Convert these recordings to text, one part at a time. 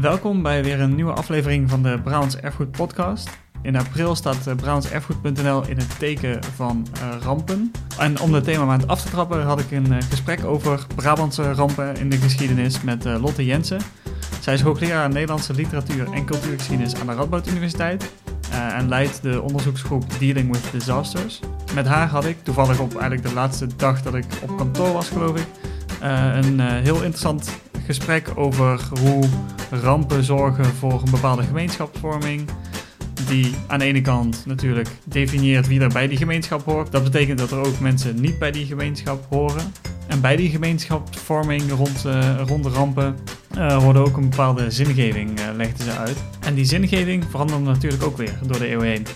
Welkom bij weer een nieuwe aflevering van de Brabants Erfgoed Podcast. In april staat uh, brabantserfgoed.nl in het teken van uh, rampen. En om het thema maand af te trappen had ik een uh, gesprek over Brabantse rampen in de geschiedenis met Lotte Jensen. Zij is hoogleraar Nederlandse literatuur en cultuurgeschiedenis aan de Radboud Universiteit en leidt de onderzoeksgroep Dealing with Disasters. Met haar had ik, toevallig op eigenlijk de laatste dag dat ik op kantoor was geloof ik, een heel interessant gesprek over hoe rampen zorgen voor een bepaalde gemeenschapsvorming. Die aan de ene kant natuurlijk definieert wie er bij die gemeenschap hoort. Dat betekent dat er ook mensen niet bij die gemeenschap horen. En bij die gemeenschapsvorming rond, uh, rond de rampen uh, ook een bepaalde zingeving, uh, legden ze uit. En die zingeving veranderde natuurlijk ook weer door de eeuwen heen.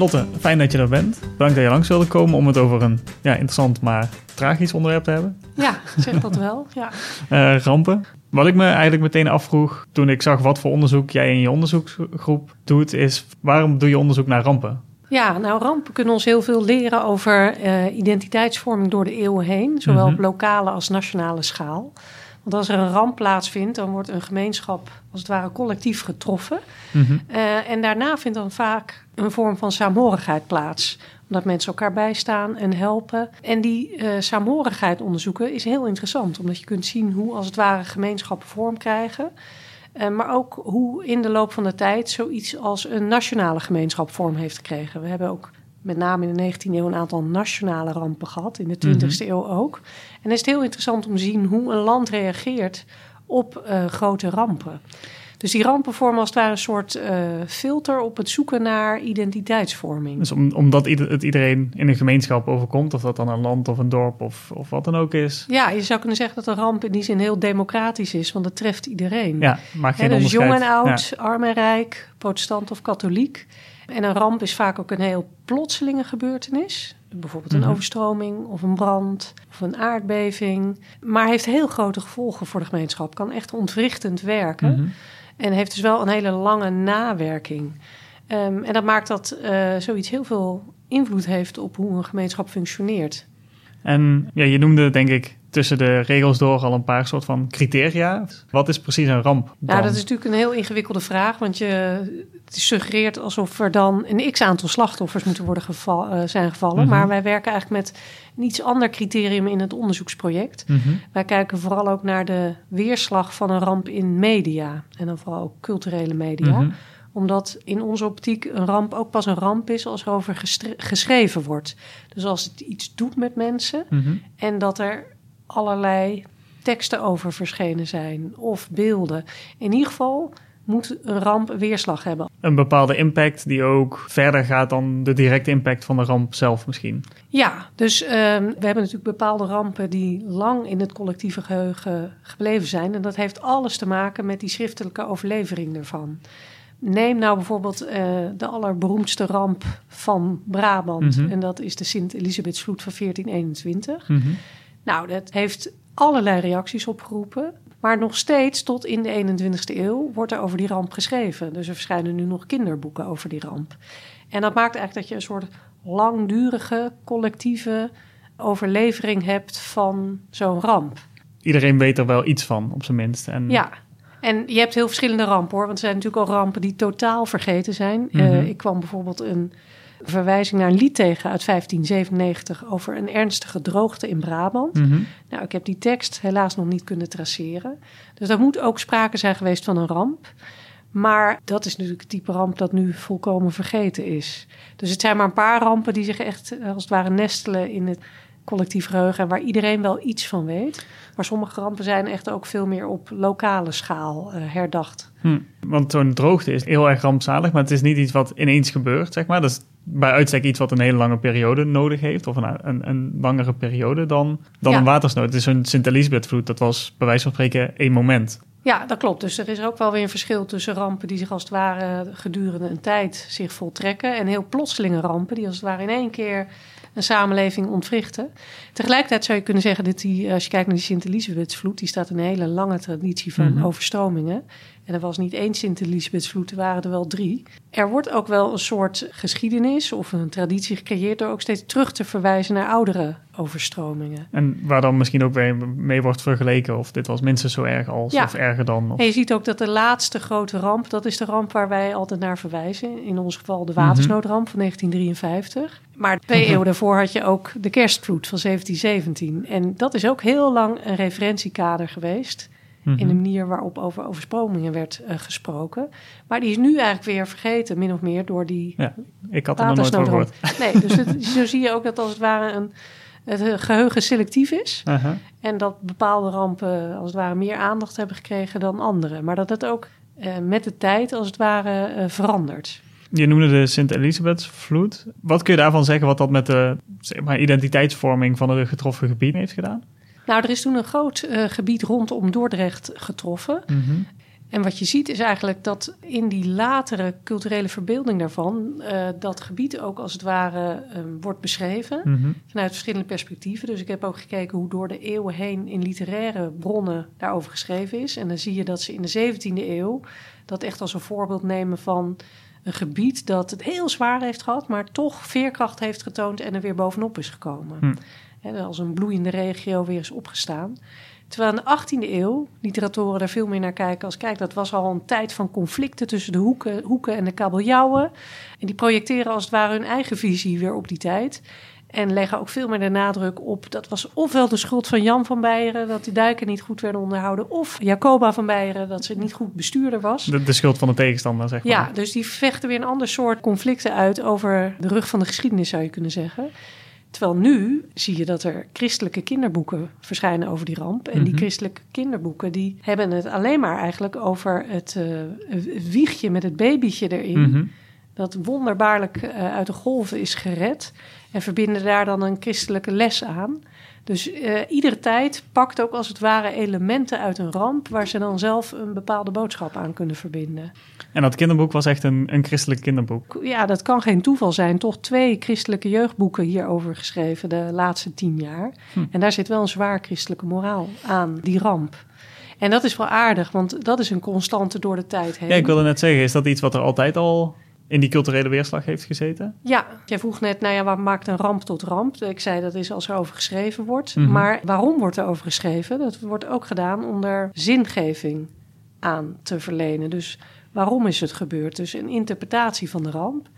Lotte, fijn dat je er bent. Bedankt dat je langs wilde komen om het over een ja, interessant maar tragisch onderwerp te hebben. Ja, zeg dat wel. Ja. Uh, rampen. Wat ik me eigenlijk meteen afvroeg toen ik zag wat voor onderzoek jij in je onderzoeksgroep doet, is waarom doe je onderzoek naar rampen? Ja, nou rampen kunnen ons heel veel leren over uh, identiteitsvorming door de eeuwen heen, zowel op mhm. lokale als nationale schaal. Want als er een ramp plaatsvindt, dan wordt een gemeenschap als het ware collectief getroffen. Mhm. Uh, en daarna vindt dan vaak een vorm van saamhorigheid plaats omdat mensen elkaar bijstaan en helpen. En die uh, saamhorigheid onderzoeken is heel interessant, omdat je kunt zien hoe als het ware gemeenschappen vorm krijgen. Uh, maar ook hoe in de loop van de tijd zoiets als een nationale gemeenschap vorm heeft gekregen. We hebben ook met name in de 19e eeuw een aantal nationale rampen gehad, in de 20e mm -hmm. eeuw ook. En het is heel interessant om te zien hoe een land reageert op uh, grote rampen. Dus die rampen vormen als het ware een soort uh, filter op het zoeken naar identiteitsvorming. Dus om, omdat het iedereen in een gemeenschap overkomt, of dat dan een land of een dorp of, of wat dan ook is. Ja, je zou kunnen zeggen dat een ramp in die zin heel democratisch is, want het treft iedereen. Ja, maakt geen He, dus jong en oud, ja. arm en rijk, protestant of katholiek. En een ramp is vaak ook een heel plotselinge gebeurtenis. Bijvoorbeeld een -hmm. overstroming of een brand of een aardbeving. Maar heeft heel grote gevolgen voor de gemeenschap. Kan echt ontwrichtend werken. Mm -hmm. En heeft dus wel een hele lange nawerking. Um, en dat maakt dat uh, zoiets heel veel invloed heeft op hoe een gemeenschap functioneert. En ja, je noemde denk ik tussen de regels door al een paar soort van criteria. Wat is precies een ramp? Dan? Nou, dat is natuurlijk een heel ingewikkelde vraag, want je suggereert alsof er dan een x-aantal slachtoffers moeten worden geval, uh, zijn gevallen. Mm -hmm. Maar wij werken eigenlijk met een iets ander criterium in het onderzoeksproject. Mm -hmm. Wij kijken vooral ook naar de weerslag van een ramp in media en dan vooral ook culturele media. Mm -hmm omdat in onze optiek een ramp ook pas een ramp is als er over geschreven wordt. Dus als het iets doet met mensen -hmm. en dat er allerlei teksten over verschenen zijn of beelden. In ieder geval moet een ramp weerslag hebben. Een bepaalde impact die ook verder gaat dan de directe impact van de ramp zelf misschien. Ja, dus uh, we hebben natuurlijk bepaalde rampen die lang in het collectieve geheugen gebleven zijn. En dat heeft alles te maken met die schriftelijke overlevering ervan. Neem nou bijvoorbeeld uh, de allerberoemdste ramp van Brabant. Mm -hmm. En dat is de Sint-Elisabethsvloed van 1421. Mm -hmm. Nou, dat heeft allerlei reacties opgeroepen. Maar nog steeds tot in de 21ste eeuw wordt er over die ramp geschreven. Dus er verschijnen nu nog kinderboeken over die ramp. En dat maakt eigenlijk dat je een soort langdurige collectieve overlevering hebt van zo'n ramp. Iedereen weet er wel iets van, op zijn minst. En... Ja, en je hebt heel verschillende rampen hoor. Want er zijn natuurlijk al rampen die totaal vergeten zijn. Mm -hmm. uh, ik kwam bijvoorbeeld een verwijzing naar een lied tegen uit 1597 over een ernstige droogte in Brabant. Mm -hmm. Nou, ik heb die tekst helaas nog niet kunnen traceren. Dus er moet ook sprake zijn geweest van een ramp. Maar dat is natuurlijk het type ramp dat nu volkomen vergeten is. Dus het zijn maar een paar rampen die zich echt als het ware nestelen in het collectief geheugen... waar iedereen wel iets van weet. Maar sommige rampen zijn echt ook veel meer op lokale schaal uh, herdacht. Hm. Want zo'n droogte is heel erg rampzalig, maar het is niet iets wat ineens gebeurt, zeg maar. Dat is bij uitstek iets wat een hele lange periode nodig heeft, of een, een, een langere periode dan, dan ja. een watersnood. Het is een Sint-Elisabethvloed, dat was bij wijze van spreken één moment. Ja, dat klopt. Dus er is ook wel weer een verschil tussen rampen die zich als het ware gedurende een tijd zich voltrekken en heel plotselinge rampen die als het ware in één keer een samenleving ontwrichten. Tegelijkertijd zou je kunnen zeggen dat die, als je kijkt naar die Sint-Elisabethsvloed, die staat een hele lange traditie van mm -hmm. overstromingen. En er was niet één Sint-Elisabethsvloed, er waren er wel drie. Er wordt ook wel een soort geschiedenis of een traditie gecreëerd door ook steeds terug te verwijzen naar oudere overstromingen. En waar dan misschien ook weer mee wordt vergeleken of dit was minstens zo erg als of erger dan. Of... En je ziet ook dat de laatste grote ramp, dat is de ramp waar wij altijd naar verwijzen. In ons geval de watersnoodramp van 1953. Maar twee eeuwen daarvoor had je ook de kerstvloed van 1717. En dat is ook heel lang een referentiekader geweest. In de mhm. manier waarop over overstromingen werd uh, gesproken. Maar die is nu eigenlijk weer vergeten, min of meer, door die. Ja, ik had er nog nooit gehoord. Nee, dus het, zo zie je ook dat als het ware een, het geheugen selectief is. Uh -huh. En dat bepaalde rampen als het ware meer aandacht hebben gekregen dan andere. Maar dat het ook uh, met de tijd als het ware verandert. Je noemde de Sint-Elisabethsvloed. Wat kun je daarvan zeggen wat dat met de zeg maar, identiteitsvorming van het getroffen gebied heeft gedaan? Nou, er is toen een groot uh, gebied rondom Dordrecht getroffen. Mm -hmm. En wat je ziet is eigenlijk dat in die latere culturele verbeelding daarvan... Uh, dat gebied ook als het ware uh, wordt beschreven mm -hmm. vanuit verschillende perspectieven. Dus ik heb ook gekeken hoe door de eeuwen heen in literaire bronnen daarover geschreven is. En dan zie je dat ze in de 17e eeuw dat echt als een voorbeeld nemen van een gebied dat het heel zwaar heeft gehad, maar toch veerkracht heeft getoond en er weer bovenop is gekomen. Hm. Als een bloeiende regio weer is opgestaan. Terwijl in de 18e eeuw literatoren daar veel meer naar kijken als... kijk, dat was al een tijd van conflicten tussen de hoeken, hoeken en de kabeljauwen. En die projecteren als het ware hun eigen visie weer op die tijd. En leggen ook veel meer de nadruk op... dat was ofwel de schuld van Jan van Beieren... dat die duiken niet goed werden onderhouden... of Jacoba van Beieren dat ze niet goed bestuurder was. De, de schuld van de tegenstander, zeg maar. Ja, dus die vechten weer een ander soort conflicten uit... over de rug van de geschiedenis, zou je kunnen zeggen... Terwijl nu zie je dat er christelijke kinderboeken verschijnen over die ramp. En die mhm. christelijke kinderboeken die hebben het alleen maar eigenlijk over het uh, wiegje met het babytje erin. Mhm. Dat wonderbaarlijk uh, uit de golven is gered. En verbinden daar dan een christelijke les aan. Dus uh, iedere tijd pakt ook als het ware elementen uit een ramp... waar ze dan zelf een bepaalde boodschap aan kunnen verbinden. En dat kinderboek was echt een, een christelijk kinderboek? Ja, dat kan geen toeval zijn. Toch twee christelijke jeugdboeken hierover geschreven de laatste tien jaar. Hm. En daar zit wel een zwaar christelijke moraal aan, die ramp. En dat is wel aardig, want dat is een constante door de tijd heen. Ja, ik wilde net zeggen, is dat iets wat er altijd al in die culturele weerslag heeft gezeten? Ja, jij vroeg net, nou ja, wat maakt een ramp tot ramp? Ik zei dat is als er over geschreven wordt. Mhm. Maar waarom wordt er over geschreven? Dat wordt ook gedaan onder zingeving aan te verlenen. Dus waarom is het gebeurd? Dus een interpretatie van de ramp.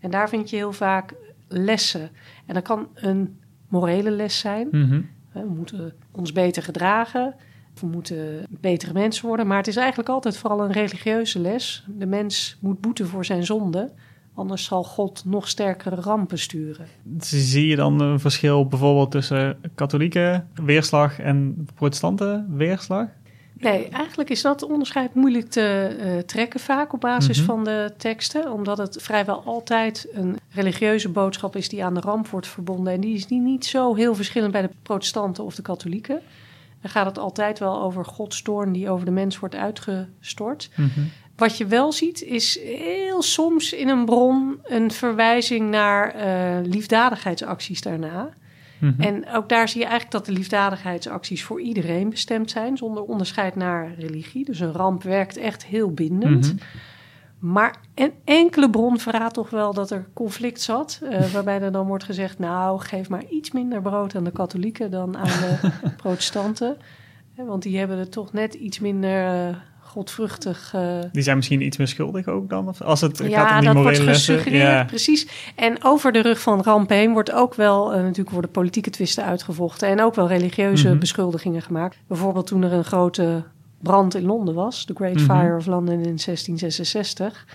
En daar vind je heel vaak lessen. En dat kan een morele les zijn. Mhm. We moeten ons beter gedragen. We moeten betere mensen worden. Maar het is eigenlijk altijd vooral een religieuze les. De mens moet boeten voor zijn zonde. Anders zal God nog sterkere rampen sturen. Zie je dan een verschil bijvoorbeeld tussen katholieke weerslag en protestante weerslag? Nee, eigenlijk is dat onderscheid moeilijk te uh, trekken vaak op basis mhm. van de teksten. Omdat het vrijwel altijd een religieuze boodschap is die aan de ramp wordt verbonden. En die is niet zo heel verschillend bij de protestanten of de katholieken. Dan gaat het altijd wel over Gods toorn die over de mens wordt uitgestort. Mhm. Wat je wel ziet is heel soms in een bron een verwijzing naar uh, liefdadigheidsacties daarna. Mhm. En ook daar zie je eigenlijk dat de liefdadigheidsacties voor iedereen bestemd zijn, zonder onderscheid naar religie. Dus een ramp werkt echt heel bindend. Mhm. Maar een enkele bron verraadt toch wel dat er conflict zat. Uh, waarbij er dan wordt gezegd: Nou, geef maar iets minder brood aan de katholieken dan aan de protestanten. Want die hebben er toch net iets minder uh, godvruchtig. Uh... Die zijn misschien iets meer schuldig ook dan? Of als het ja, gaat om die dat wordt gesuggereerd, ja. precies. En over de rug van ramp heen wordt ook wel, natuurlijk worden politieke twisten uitgevochten. En ook wel religieuze mm -hmm. beschuldigingen gemaakt. Bijvoorbeeld toen er een grote brand in Londen was, de Great Fire mm of London in 1666,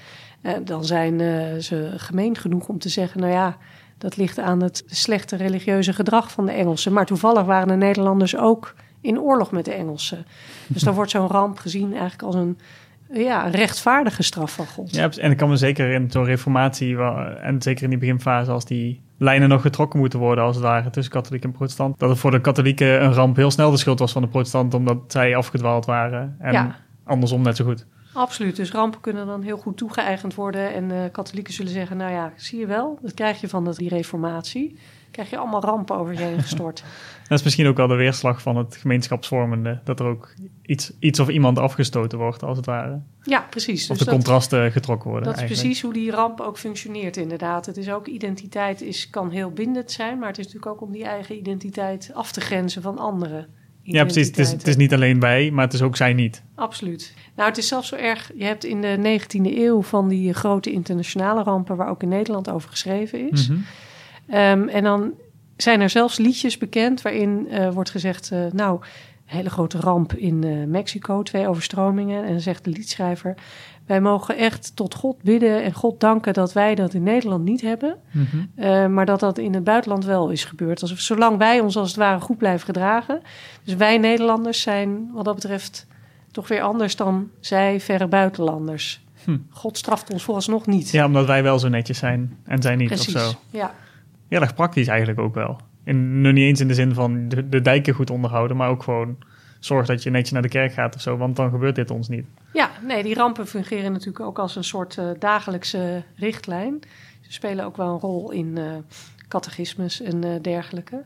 uh, dan zijn uh, ze gemeen genoeg om te zeggen: nou ja, dat ligt aan het slechte religieuze gedrag van de Engelsen. Maar toevallig waren de Nederlanders ook in oorlog met de Engelsen. Dus dan wordt zo'n ramp gezien eigenlijk als een ja, een rechtvaardige straf van God. Ja, en ik kan me zeker in zo'n reformatie, en zeker in die beginfase, als die lijnen nog getrokken moeten worden, als het ware, tussen katholiek en protestant, dat het voor de katholieken een ramp heel snel de schuld was van de protestanten, omdat zij afgedwaald waren. En andersom net zo goed. Absoluut. Dus rampen kunnen dan heel goed toegeëigend worden. En uh, katholieken zullen zeggen: Nou ja, zie je wel, dat krijg je van die reformatie. Krijg je allemaal rampen over je heen gestort. dat is misschien ook wel de weerslag van het gemeenschapsvormende. Dat er ook iets, iets of iemand afgestoten wordt, als het ware. Ja, precies. Of dus de contrasten getrokken worden. Dat is precies hoe die ramp ook functioneert, inderdaad. Het is ook identiteit is, kan heel bindend zijn, maar het is natuurlijk ook om die eigen identiteit af te grenzen van anderen. Ja, precies. Het is, het is niet alleen wij, maar het is ook zij niet. Absoluut. Nou, het is zelfs zo erg. Je hebt in de 19e eeuw van die grote internationale rampen, waar ook in Nederland over geschreven is. Mhm. Ehm, en dan zijn er zelfs liedjes bekend waarin uh, wordt gezegd: uh, Nou, hele grote ramp in uh, Mexico, twee overstromingen. En dan zegt de liedschrijver: Wij mogen echt tot God bidden en God danken dat wij dat in Nederland niet hebben, mm maar dat dat in het buitenland wel is gebeurd. Alsof, zolang wij ons als het ware goed blijven gedragen. Dus wij Nederlanders zijn wat dat betreft toch weer anders dan zij verre buitenlanders. Hm. God straft ons vooralsnog niet. Ja, omdat wij wel zo netjes zijn en zij niet Precies, of zo. Ja. Heel erg praktisch eigenlijk ook wel. En nu niet eens in de zin van de, de dijken goed onderhouden, maar ook gewoon zorg dat je netjes naar de kerk gaat of zo, want dan gebeurt dit ons niet. Ja, nee, die rampen fungeren natuurlijk ook als een soort uh, dagelijkse richtlijn. Ze spelen ook wel een rol in uh, catechismus en uh, dergelijke.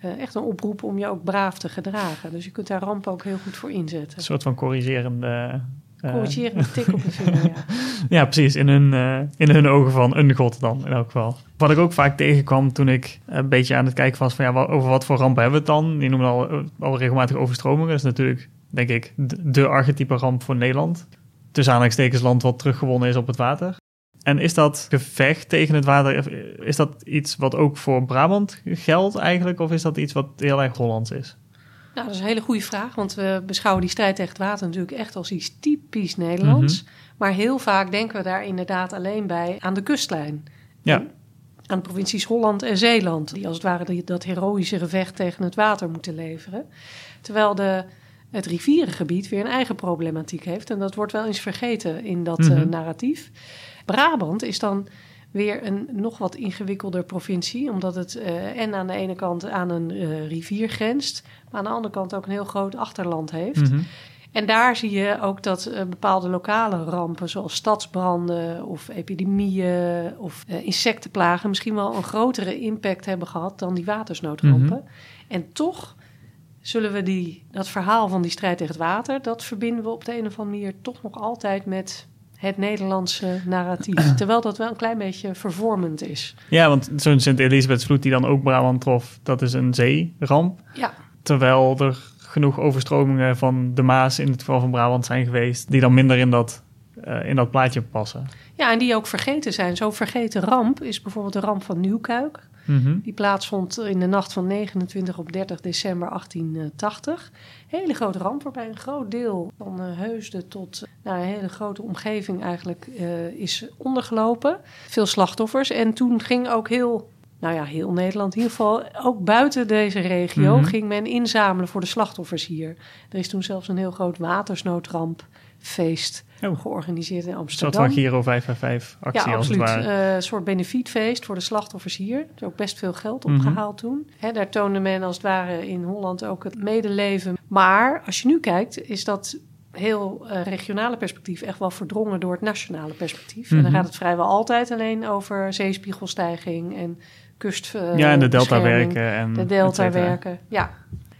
echt een oproep om je ook braaf te gedragen. Dus je kunt daar rampen ook heel goed voor inzetten. Een soort van corrigerende Corrigerende tik op de vinger, ja. ja, precies. In hun, uh, in hun ogen van een god dan, in elk geval. Wat ik ook vaak tegenkwam toen ik een beetje aan het kijken was van... ja, over wat voor rampen hebben we het dan? Die noemen al, eh, al regelmatig overstromingen. Dat is natuurlijk, denk ik, de, de archetype ramp voor Nederland. Tussen aanhalingstekens land wat teruggewonnen is op het water. En is dat gevecht tegen het water, is dat iets wat ook voor Brabant geldt eigenlijk? Of is dat iets wat heel erg Hollands is? Nou, dat is een hele goede vraag, want we beschouwen die strijd tegen het water natuurlijk echt als iets typisch Nederlands. Mhm. Maar heel vaak denken we daar inderdaad alleen bij aan de kustlijn. Ja. aan de provincies Holland en Zeeland, die als het ware dat heroïsche gevecht tegen het water moeten leveren. Terwijl de, het rivierengebied weer een eigen problematiek heeft. En dat wordt wel eens vergeten in dat mm narratief. Brabant is dan weer een nog wat ingewikkelder provincie, omdat het uh, en aan de ene kant aan een uh, rivier grenst, maar aan de andere kant ook een heel groot achterland heeft. Mhm. En daar zie je ook dat uh, bepaalde lokale rampen, zoals stadsbranden of epidemieën of insectenplagen, misschien wel een grotere impact hebben gehad dan die watersnoodrampen. Mhm. En toch zullen we die, dat verhaal van die strijd tegen het water, dat verbinden we op de een of andere manier toch nog altijd met het Nederlandse narratief. Terwijl dat wel een klein beetje vervormend is. Ja, want zo'n Sint-Elisabethsvloed die dan ook Brabant trof, dat is een zeeramp. Ja. Terwijl er genoeg overstromingen van de Maas in het geval van Brabant zijn geweest, die dan minder in dat, uh, in dat plaatje passen. Ja, en die ook vergeten zijn. Zo'n vergeten ramp is bijvoorbeeld de ramp van Nieuwkuik. Mhm. Die plaatsvond in de nacht van 29 op 30 december 1880. Hele grote ramp waarbij een groot deel van uh, Heusden tot nou, een hele grote omgeving eigenlijk uh, is ondergelopen. Veel slachtoffers. En toen ging ook heel nou ja, heel Nederland, in ieder geval ook buiten deze regio, mhm. ging men inzamelen voor de slachtoffers hier. Er is toen zelfs een heel groot watersnoodrampfeest oh. georganiseerd in Amsterdam. Een soort van Giro 555 actie ja, absoluut. als het ware. Uh, een soort benefietfeest voor de slachtoffers hier. Er is ook best veel geld mhm. opgehaald toen. Hè, daar toonde men als het ware in Holland ook het medeleven. Maar als je nu kijkt, is dat heel uh, regionale perspectief echt wel verdrongen door het nationale perspectief. En dan mhm. gaat het vrijwel altijd alleen over zeespiegelstijging en kust. Uh, ja, en de deltawerken. En de deltawerken, ja.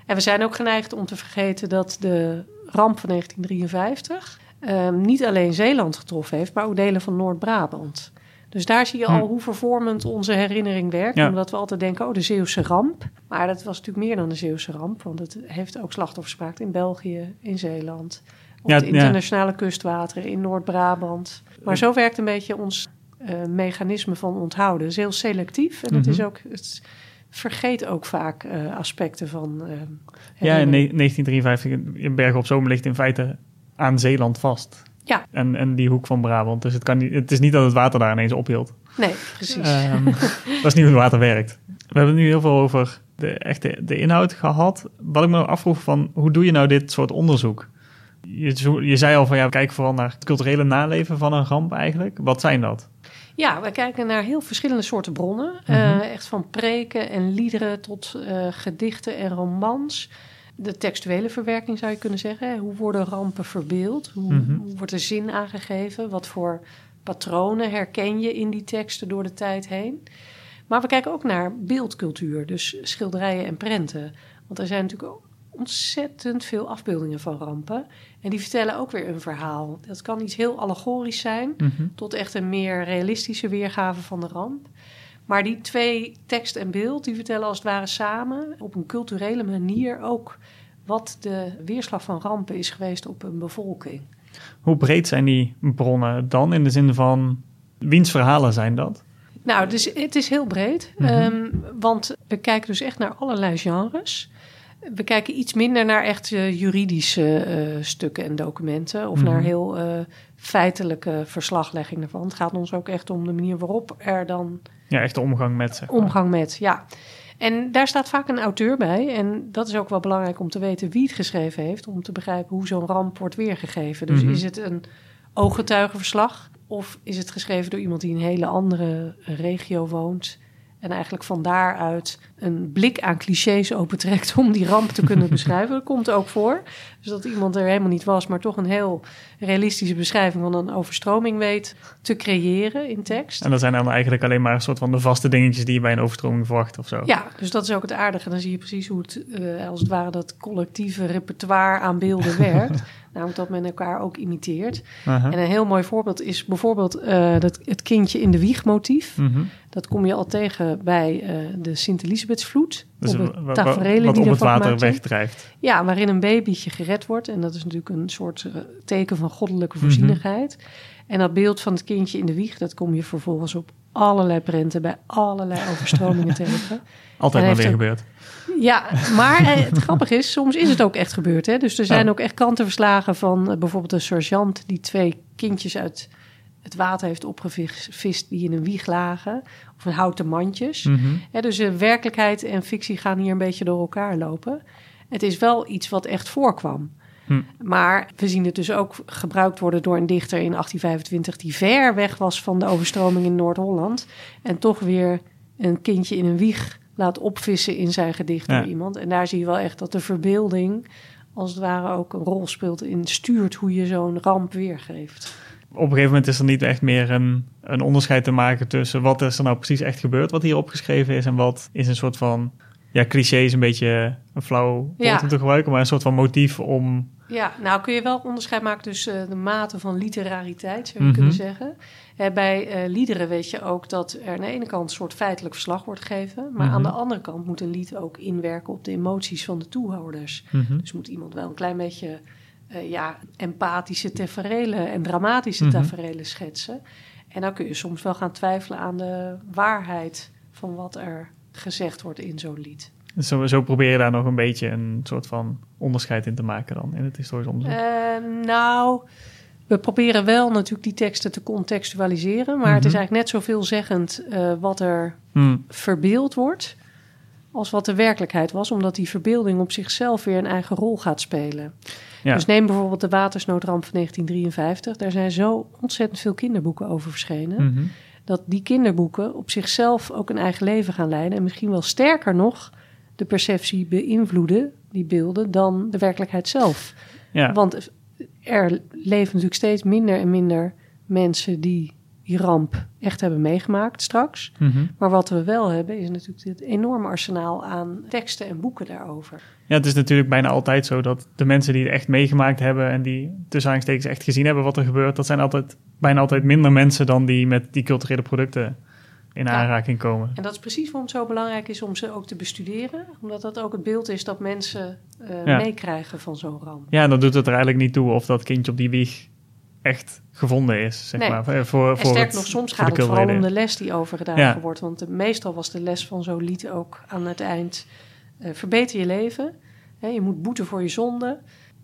En we zijn ook geneigd om te vergeten dat de ramp van 1953 um, niet alleen Zeeland getroffen heeft, maar ook delen van Noord-Brabant. Dus daar zie je hm. al hoe vervormend onze herinnering werkt. Omdat we altijd denken, oh, de Zeeuwse ramp. Maar dat was natuurlijk meer dan de Zeeuwse ramp. Want het heeft ook slachtoffers gemaakt in België, in Zeeland. Op ja, de internationale kustwateren, in Noord-Brabant. Maar zo werkt een beetje ons uh, mechanisme van onthouden. Het is heel selectief. En het is mhm. ook... Het, vergeet ook vaak uh, aspecten van. Uh, ja, in 1953 in Bergen op Zomer ligt in feite aan Zeeland vast. Ja. En, en die hoek van Brabant. Dus het, kan niet, het is niet dat het water daar ineens ophield. Nee, precies. Um, dat is niet hoe het water werkt. We hebben nu heel veel over de, echte de inhoud gehad. Wat ik me afvroeg van, hoe doe je nou dit soort onderzoek? Je, je zei al van, ja, kijk vooral naar het culturele naleven van een ramp eigenlijk. Wat zijn dat? Ja, we kijken naar heel verschillende soorten bronnen. Mhm. uh, echt van preken en liederen tot uh, gedichten en romans. De textuele verwerking zou je kunnen zeggen. Hoe worden rampen verbeeld? Hoe, Mhm. hoe wordt er zin aangegeven? Wat voor patronen herken je in die teksten door de tijd heen? Maar we kijken ook naar beeldcultuur, dus schilderijen en prenten. Want er zijn natuurlijk ontzettend veel afbeeldingen van rampen. En die vertellen ook weer een verhaal. Dat kan iets heel allegorisch zijn, Mhm. tot echt een meer realistische weergave van de ramp. Maar die twee, tekst en beeld, die vertellen als het ware samen op een culturele manier ook wat de weerslag van rampen is geweest op een bevolking. Hoe breed zijn die bronnen dan in de zin van wiens verhalen zijn dat? Nou, dus het is heel breed, Mhm. ehm, want we kijken dus echt naar allerlei genres. We kijken iets minder naar echt eh, juridische eh, stukken en documenten of Mhm. naar heel eh, feitelijke verslaglegging ervan. Het gaat ons ook echt om de manier waarop er dan Ja, echt de omgang met zeg maar. omgang met, ja. En daar staat vaak een auteur bij. En dat is ook wel belangrijk om te weten wie het geschreven heeft. Om te begrijpen hoe zo'n ramp wordt weergegeven. Dus Mhm. is het een ooggetuigenverslag? Of is het geschreven door iemand die in een hele andere regio woont? En eigenlijk van daaruit een blik aan clichés opentrekt om die ramp te kunnen beschrijven. Dat komt ook voor. Dus dat iemand er helemaal niet was, maar toch een heel realistische beschrijving van een overstroming weet te creëren in tekst. En dat zijn dan eigenlijk alleen maar een soort van de vaste dingetjes die je bij een overstroming verwacht of zo. Ja, dus dat is ook het aardige. Dan zie je precies hoe het, eh, als het ware, dat collectieve repertoire aan beelden werkt. Namelijk dat men elkaar ook imiteert. En een heel mooi voorbeeld is bijvoorbeeld eh, dat, het kindje in de wieg motief. Mhm. Dat kom je al tegen bij eh, de Sint-Elisabethsvloed. Dus op het wat die op het water wegdrijft. Ja, waarin een babytje gered wordt. En dat is natuurlijk een soort eh, teken van goddelijke Mhm. voorzienigheid. En dat beeld van het kindje in de wieg, dat kom je vervolgens op allerlei prenten bij allerlei overstromingen tegen. Altijd maar weer ook- gebeurd. Ja, maar eh, het grappige is, soms is het ook echt gebeurd. Hè? Dus er zijn ook echt krantenverslagen van eh, bijvoorbeeld een sergeant die twee kindjes uit het water heeft opgevist die in een wieg lagen. Of een houten mandjes. Mhm. Dus eh, werkelijkheid en fictie gaan hier een beetje door elkaar lopen. Het is wel iets wat echt voorkwam. Hm. Maar we zien het dus ook gebruikt worden door een dichter in 1825 die ver weg was van de overstroming in Noord-Holland. En toch weer een kindje in een wieg laat opvissen in zijn gedicht Ja. door iemand. En daar zie je wel echt dat de verbeelding als het ware ook een rol speelt in stuurt hoe je zo'n ramp weergeeft. Op een gegeven moment is er niet echt meer een, een onderscheid te maken tussen wat is er nou precies echt gebeurd, wat hier opgeschreven is, en wat is een soort van, ja, cliché is een beetje een flauw woord Ja. om te gebruiken, maar een soort van motief om, Ja, nou kun je wel onderscheid maken tussen eh, de mate van literariteit, zou je Mhm. kunnen zeggen. Eh, bij eh, liederen weet je ook dat er aan de ene kant een soort feitelijk verslag wordt gegeven, maar Mhm. aan de andere kant moet een lied ook inwerken op de emoties van de toehoorders. Mhm. Dus moet iemand wel een klein beetje eh, ja, empathische taferelen en dramatische Mhm. taferelen schetsen. En dan kun je soms wel gaan twijfelen aan de waarheid van wat er gezegd wordt in zo'n lied. Dus Zo, zo probeer je daar nog een beetje een soort van onderscheid in te maken dan in het historisch onderzoek. Eh, nou, we proberen wel natuurlijk die teksten te contextualiseren, maar het is Mhm. eigenlijk net zo veelzeggend eh, wat er Hm. verbeeld wordt als wat de werkelijkheid was, omdat die verbeelding op zichzelf weer een eigen rol gaat spelen. Ja. Dus neem bijvoorbeeld de watersnoodramp van 1953. Daar zijn zo ontzettend veel kinderboeken over verschenen. Mhm. Dat die kinderboeken op zichzelf ook een eigen leven gaan leiden. En misschien wel sterker nog de perceptie beïnvloeden, die beelden, dan de werkelijkheid zelf. Ja. Want er leven natuurlijk steeds minder en minder mensen die die ramp echt hebben meegemaakt straks. Mhm. Maar wat we wel hebben is natuurlijk dit enorme arsenaal aan teksten en boeken daarover. Ja, het is natuurlijk bijna altijd zo dat de mensen die het echt meegemaakt hebben en die tussen aanstekens echt gezien hebben wat er gebeurt, dat zijn altijd bijna altijd minder mensen dan die met die culturele producten in Ja. aanraking komen. En dat is precies waarom het zo belangrijk is om ze ook te bestuderen. Omdat dat ook het beeld is dat mensen eh, Ja. meekrijgen van zo'n ramp. Ja, dan doet het er eigenlijk niet toe of dat kindje op die wieg echt gevonden is, zeg Nee. maar. Voor, voor En sterker het- nog, soms gaat het vooral om de les die overgedragen Ja. wordt. Want de- meestal was de les van zo'n lied ook aan het eind... eh, verbeter je leven, hè, je moet boeten voor je zonde...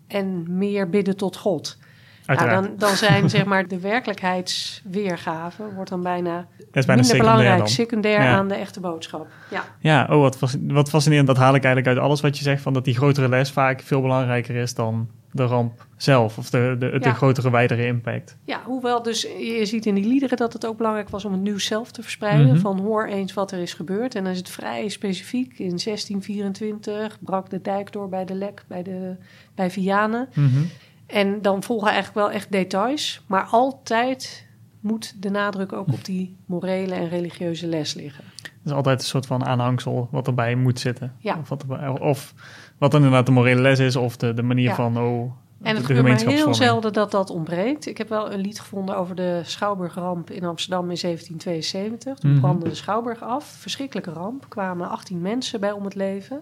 en meer bidden tot God. Nou, dan, dan zijn zeg maar de werkelijkheidsweergave... wordt dan bijna minder belangrijk, dan. secundair Ja. aan de echte boodschap. Ja. Ja, oh, wat, wat fascinerend. Dat haal ik eigenlijk uit alles wat je zegt, van dat die grotere les vaak veel belangrijker is dan de ramp zelf of de, de, de Ja. grotere, wijdere impact. Ja, hoewel dus je ziet in die liederen dat het ook belangrijk was om het nieuws zelf te verspreiden. Mhm. Van hoor eens wat er is gebeurd. En dan is het vrij specifiek. In 1624 brak de dijk door bij de Lek, bij, de, bij Vianen. Mhm. En dan volgen eigenlijk wel echt details. Maar altijd moet de nadruk ook op die morele en religieuze les liggen. Er is altijd een soort van aanhangsel wat erbij moet zitten. Ja. Of, wat erbij- of wat dan inderdaad de morele les is, of de, de manier Ja. van oh, En het gebeurt maar heel zelden dat dat ontbreekt. Ik heb wel een lied gevonden over de Schouwburgramp in Amsterdam in 1772. Toen Mhm. brandde de Schouwburg af. Verschrikkelijke ramp. Kwamen 18 mensen bij om het leven.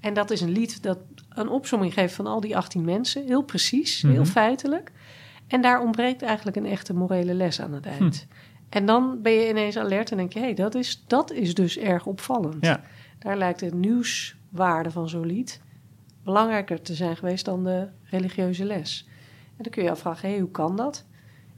En dat is een lied dat een opsomming geeft van al die 18 mensen. Heel precies, heel Mhm. feitelijk. En daar ontbreekt eigenlijk een echte morele les aan het eind. Hm. En dan ben je ineens alert en denk je... hé, hey, dat, is, dat is dus erg opvallend. Ja. Daar lijkt de nieuwswaarde van zo'n lied belangrijker te zijn geweest dan de religieuze les. En dan kun je je afvragen, hé, hoe kan dat?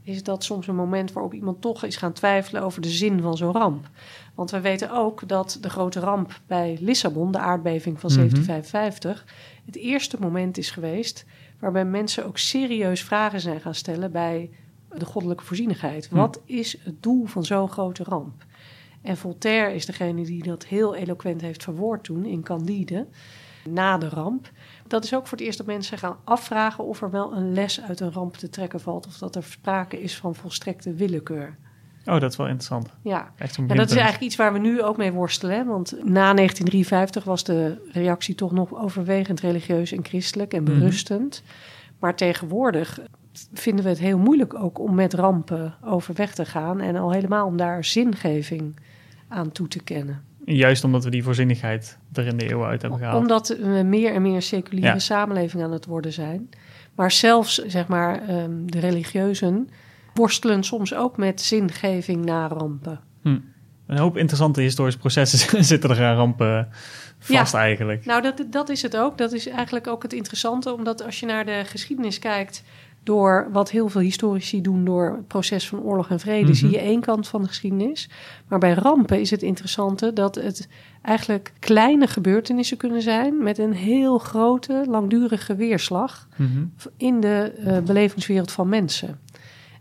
Is dat soms een moment waarop iemand toch is gaan twijfelen over de zin van zo'n ramp? Want we weten ook dat de grote ramp bij Lissabon, de aardbeving van Mhm. 1755, het eerste moment is geweest waarbij mensen ook serieus vragen zijn gaan stellen bij de goddelijke voorzienigheid. Hm. Wat is het doel van zo'n grote ramp? En Voltaire is degene die dat heel eloquent heeft verwoord toen in Candide, na de ramp. Dat is ook voor het eerst dat mensen gaan afvragen of er wel een les uit een ramp te trekken valt, of dat er sprake is van volstrekte willekeur. Oh, dat is wel interessant. Ja, Echt dat is eigenlijk iets waar we nu ook mee worstelen. Hè? Want na 1953 was de reactie toch nog overwegend religieus en christelijk en Mhm. berustend. Maar tegenwoordig vinden we het heel moeilijk ook om met rampen overweg te gaan. En al helemaal om daar zingeving aan toe te kennen. Juist omdat we die voorzienigheid er in de eeuwen uit hebben gehaald. Omdat we meer en meer seculiere Ja. samenleving aan het worden zijn. Maar zelfs zeg maar, ehm, de religieuzen worstelen soms ook met zingeving na rampen. Hm. Een hoop interessante historische processen zitten er aan rampen vast eigenlijk. Nou, dat, dat is het ook. Dat is eigenlijk ook het interessante, omdat als je naar de geschiedenis kijkt, door wat heel veel historici doen door het proces van oorlog en vrede, Mhm. zie je één kant van de geschiedenis. Maar bij rampen is het interessante dat het eigenlijk kleine gebeurtenissen kunnen zijn met een heel grote, langdurige weerslag Mhm. in de eh, belevingswereld van mensen.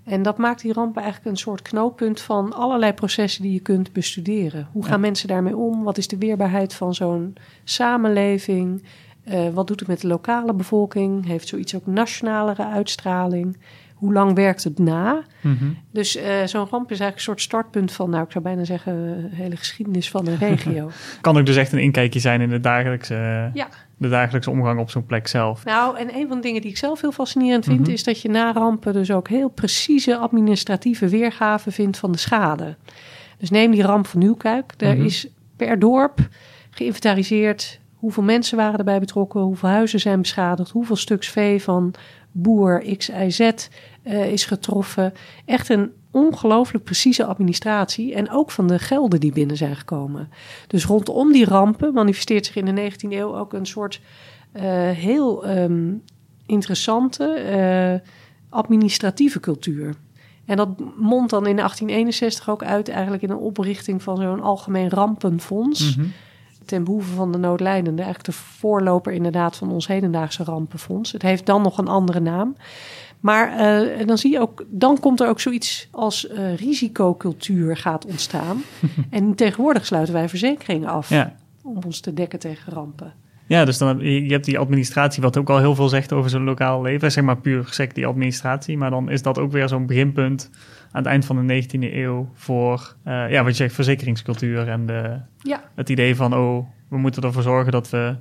En dat maakt die rampen eigenlijk een soort knooppunt van allerlei processen die je kunt bestuderen. Hoe gaan Ja. mensen daarmee om? Wat is de weerbaarheid van zo'n samenleving? Eh, wat doet het met de lokale bevolking? Heeft zoiets ook nationalere uitstraling? Hoe lang werkt het na? Mhm. Dus eh, zo'n ramp is eigenlijk een soort startpunt van, nou, ik zou bijna zeggen, de hele geschiedenis van een regio. Kan ook dus echt een inkijkje zijn in de dagelijkse, Ja. de dagelijkse omgang op zo'n plek zelf. Nou, en een van de dingen die ik zelf heel fascinerend vind, Mhm. is dat je na rampen dus ook heel precieze administratieve weergave vindt van de schade. Dus neem die ramp van Nieuwkuik. Daar Mhm. is per dorp geïnventariseerd hoeveel mensen waren erbij betrokken, hoeveel huizen zijn beschadigd, hoeveel stuks vee van boer X, Y, Z eh, is getroffen. Echt een ongelooflijk precieze administratie en ook van de gelden die binnen zijn gekomen. Dus rondom die rampen manifesteert zich in de 19e eeuw ook een soort eh, heel ehm, interessante eh, administratieve cultuur. En dat mondt dan in 1861 ook uit eigenlijk in een oprichting van zo'n algemeen rampenfonds. Mhm. Ten behoeve van de noodlijdenden. Eigenlijk de voorloper inderdaad van ons hedendaagse rampenfonds. Het heeft dan nog een andere naam. Maar eh, dan zie je ook, dan komt er ook zoiets als eh, risicocultuur gaat ontstaan. en tegenwoordig sluiten wij verzekeringen af Ja. om ons te dekken tegen rampen. Ja, dus dan heb je, je hebt die administratie, wat ook al heel veel zegt over zo'n lokaal leven. Zeg maar puur gezegd die administratie. Maar dan is dat ook weer zo'n beginpunt aan het eind van de 19e eeuw voor, eh, ja, wat je zegt, verzekeringscultuur en de, Ja, het idee van, oh, we moeten ervoor zorgen dat we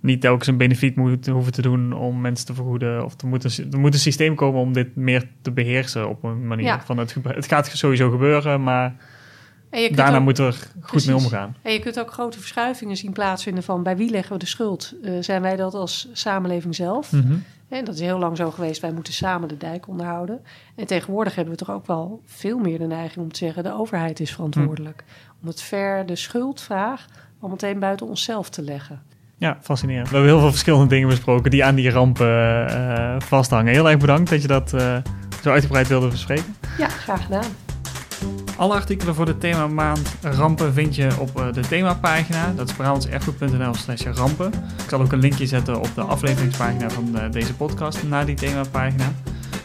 niet telkens een benefiet moeten hoeven te doen om mensen te vergoeden. Of er moet een, er moet een systeem komen om dit meer te beheersen op een manier. Ja. Van het, het gaat sowieso gebeuren, maar daarna ook- moet er goed Precies. mee omgaan. En je kunt ook grote verschuivingen zien plaatsvinden van bij wie leggen we de schuld? Eh, zijn wij dat als samenleving zelf? Mhm. En dat is heel lang zo geweest. Wij moeten samen de dijk onderhouden. En tegenwoordig hebben we toch ook wel veel meer de neiging om te zeggen: de overheid is verantwoordelijk. Om het ver de schuldvraag al meteen buiten onszelf te leggen. Ja, fascinerend. We hebben heel veel verschillende dingen besproken die aan die rampen eh, vasthangen. Heel erg bedankt dat je dat eh, zo uitgebreid wilde bespreken. Ja, graag gedaan. Alle artikelen voor de themamaand rampen vind je op uh, de themapagina. Dat is brabantserfgoed.nl slash rampen. Ik zal ook een linkje zetten op de afleveringspagina van deze podcast naar die themapagina.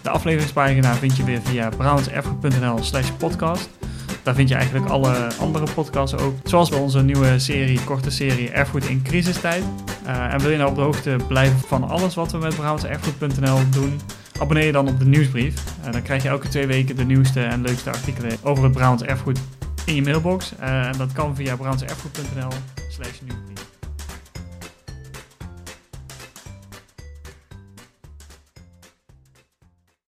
De afleveringspagina vind je weer via brabantserfgoed.nl slash podcast. Daar vind je eigenlijk alle andere podcasts ook. Zoals bij onze nieuwe serie, korte serie Erfgoed in crisistijd. Uh, en wil je nou op de hoogte blijven van alles wat we met brabantserfgoed.nl doen... Abonneer je dan op de nieuwsbrief. Uh, dan krijg je elke twee weken de nieuwste en leukste artikelen over het Brabants erfgoed in je mailbox. Uh, en dat kan via brabantserfgoed.nl slash nieuwsbrief.